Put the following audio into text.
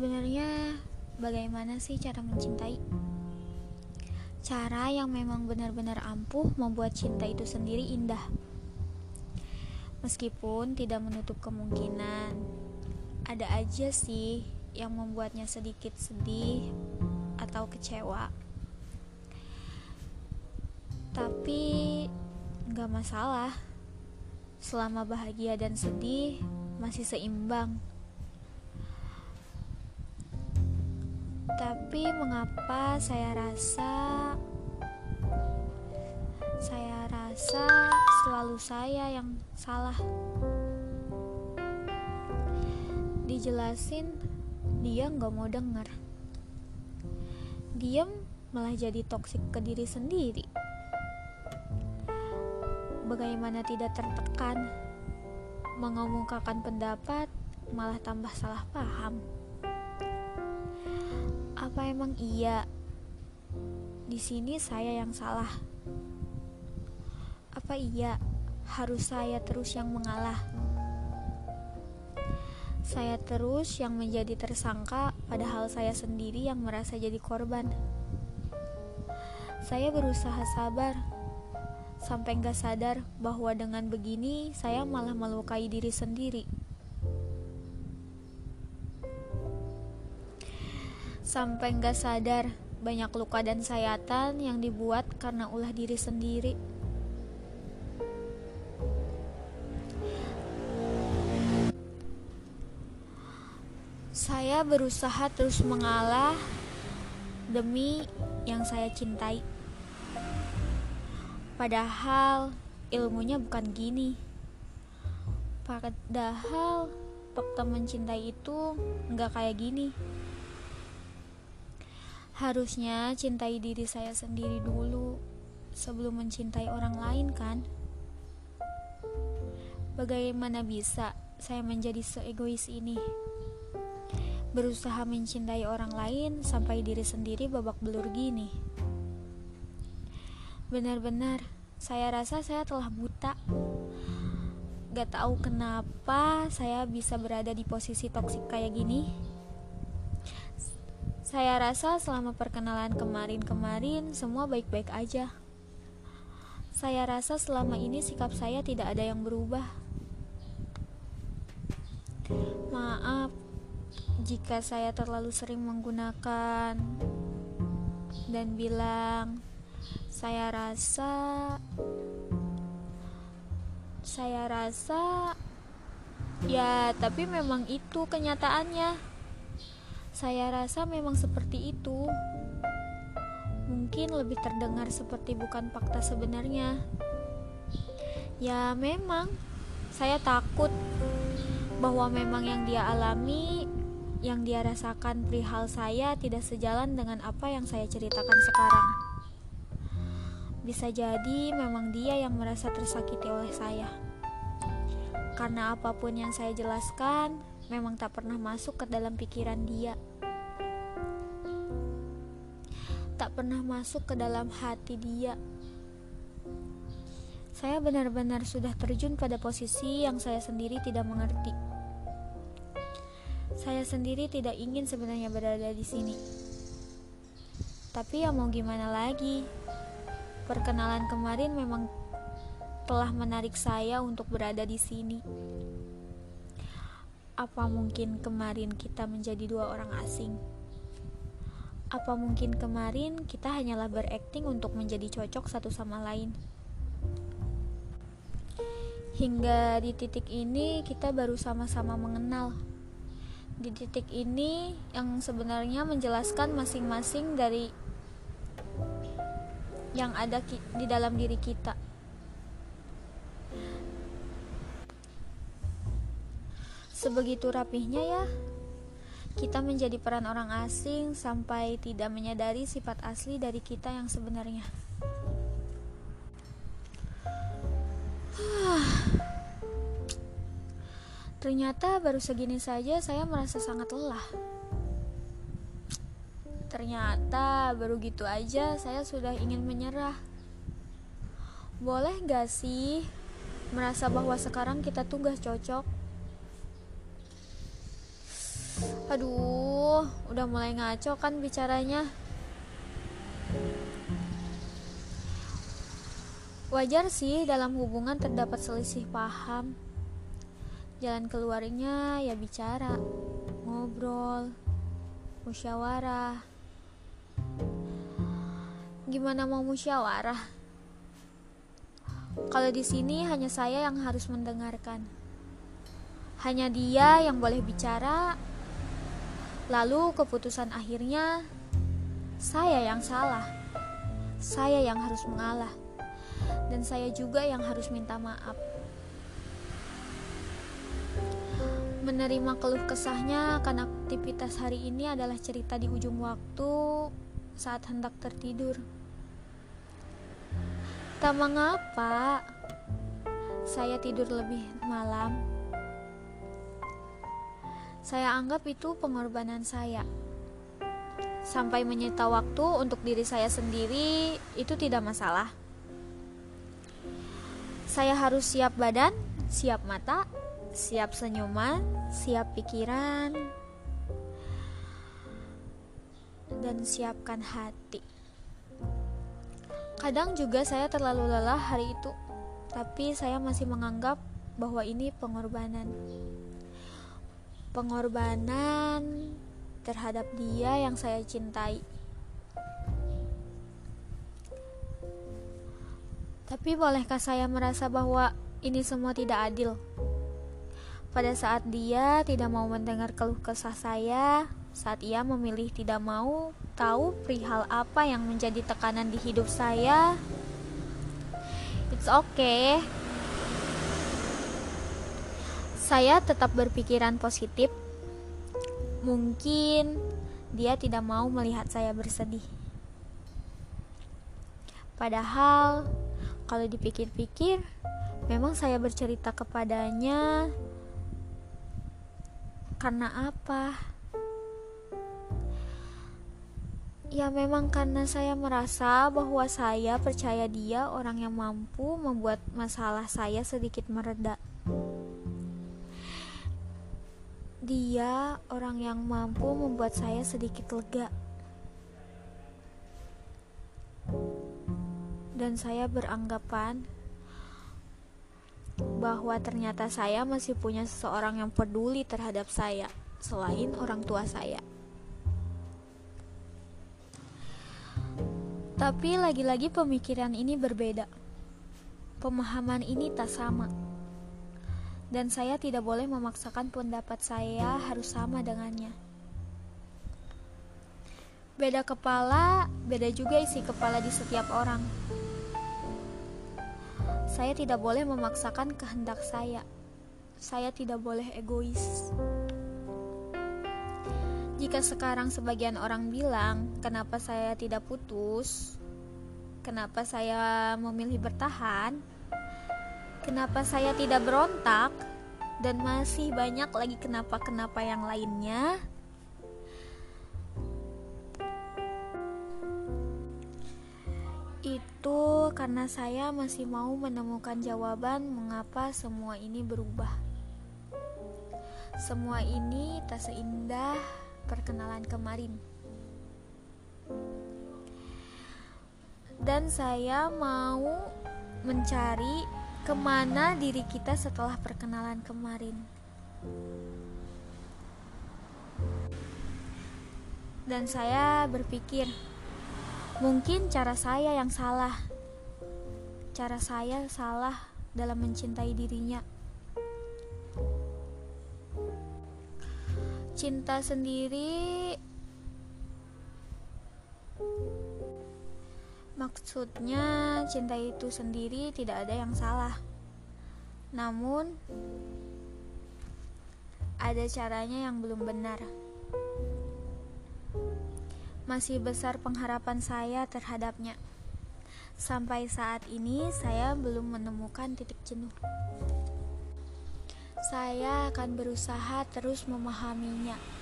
Sebenarnya, bagaimana sih cara mencintai? Cara yang memang benar-benar ampuh membuat cinta itu sendiri indah. Meskipun tidak menutup kemungkinan, ada aja sih yang membuatnya sedikit sedih atau kecewa. Tapi nggak masalah, selama bahagia dan sedih masih seimbang. Tapi mengapa saya rasa saya rasa selalu saya yang salah. Dijelasin dia nggak mau denger. Diam malah jadi toksik ke diri sendiri. Bagaimana tidak tertekan, mengumumkakan pendapat malah tambah salah paham. Apa emang iya? Di sini saya yang salah. Apa iya harus saya terus yang mengalah? Saya terus yang menjadi tersangka, padahal saya sendiri yang merasa jadi korban. Saya berusaha sabar, sampai nggak sadar bahwa dengan begini saya malah melukai diri sendiri. Sampai nggak sadar banyak luka dan sayatan yang dibuat karena ulah diri sendiri. Saya berusaha terus mengalah demi yang saya cintai. Padahal ilmunya bukan gini. Padahal fakta mencintai itu nggak kayak gini. Harusnya cintai diri saya sendiri dulu sebelum mencintai orang lain kan? Bagaimana bisa saya menjadi seegois ini? Berusaha mencintai orang lain sampai diri sendiri babak belur gini. Benar-benar saya rasa saya telah buta. Gak tahu kenapa saya bisa berada di posisi toksik kayak gini. Saya rasa selama perkenalan kemarin-kemarin semua baik-baik aja. Saya rasa selama ini sikap saya tidak ada yang berubah. Maaf jika saya terlalu sering menggunakan dan bilang saya rasa saya rasa ya tapi memang itu kenyataannya saya rasa memang seperti itu. Mungkin lebih terdengar seperti bukan fakta sebenarnya. Ya, memang saya takut bahwa memang yang dia alami, yang dia rasakan perihal saya tidak sejalan dengan apa yang saya ceritakan sekarang. Bisa jadi memang dia yang merasa tersakiti oleh saya. Karena apa pun yang saya jelaskan, memang tak pernah masuk ke dalam pikiran dia. Tak pernah masuk ke dalam hati dia. Saya benar-benar sudah terjun pada posisi yang saya sendiri tidak mengerti. Saya sendiri tidak ingin sebenarnya berada di sini. Tapi ya mau gimana lagi? Perkenalan kemarin memang telah menarik saya untuk berada di sini. Apa mungkin kemarin kita menjadi dua orang asing? Apa mungkin kemarin kita hanyalah berakting untuk menjadi cocok satu sama lain? Hingga di titik ini kita baru sama-sama mengenal. Di titik ini yang sebenarnya menjelaskan masing-masing dari yang ada di dalam diri kita. Sebegitu rapihnya ya, kita menjadi peran orang asing sampai tidak menyadari sifat asli dari kita yang sebenarnya. Ternyata baru segini saja saya merasa sangat lelah. Ternyata baru gitu aja saya sudah ingin menyerah. Boleh gak sih merasa bahwa sekarang kita tuh gak cocok? Aduh, udah mulai ngaco kan bicaranya. Wajar sih dalam hubungan terdapat selisih paham. Jalan keluarnya ya bicara, ngobrol, musyawarah. Gimana mau musyawarah? Kalau di sini hanya saya yang harus mendengarkan. Hanya dia yang boleh bicara. Lalu keputusan akhirnya saya yang salah. Saya yang harus mengalah dan saya juga yang harus minta maaf. Menerima keluh kesahnya akan aktivitas hari ini adalah cerita di ujung waktu saat hendak tertidur. Tak mengapa, saya tidur lebih malam. Saya anggap itu pengorbanan saya. Sampai menyita waktu untuk diri saya sendiri, itu tidak masalah. Saya harus siap badan, siap mata, siap senyuman, siap pikiran, dan siapkan hati. Kadang juga saya terlalu lelah hari itu, tapi saya masih menganggap bahwa ini pengorbanan. Pengorbanan terhadap dia yang saya cintai. Tapi bolehkah saya merasa bahwa ini semua tidak adil? Pada saat dia tidak mau mendengar keluh kesah saya, saat ia memilih tidak mau tahu perihal apa yang menjadi tekanan di hidup saya, it's okay. Saya tetap berpikiran positif. Mungkin dia tidak mau melihat saya bersedih. Padahal kalau dipikir-pikir, memang saya bercerita kepadanya karena apa? Ya memang karena saya merasa bahwa saya percaya dia orang yang mampu membuat masalah saya sedikit mereda. Dia orang yang mampu membuat saya sedikit lega. dan saya beranggapan bahwa ternyata saya masih punya seseorang yang peduli terhadap saya selain orang tua saya. Tapi lagi-lagi pemikiran ini berbeda. Pemahaman ini tak sama. Dan saya tidak boleh memaksakan pendapat saya harus sama dengannya. Beda kepala, beda juga isi kepala di setiap orang. Saya tidak boleh memaksakan kehendak saya. Saya tidak boleh egois. Jika sekarang sebagian orang bilang, "Kenapa saya tidak putus? Kenapa saya memilih bertahan? Kenapa saya tidak berontak?" dan masih banyak lagi kenapa-kenapa yang lainnya. Itu karena saya masih mau menemukan jawaban mengapa semua ini berubah. Semua ini tak seindah perkenalan kemarin. Dan saya mau mencari ke mana diri kita setelah perkenalan kemarin. Dan saya berpikir, Mungkin cara saya yang salah. Cara saya salah dalam mencintai dirinya. Cinta sendiri Maksudnya, cinta itu sendiri tidak ada yang salah. Namun, ada caranya yang belum benar masih besar pengharapan saya terhadapnya. Sampai saat ini, saya belum menemukan titik jenuh. Saya akan berusaha terus memahaminya.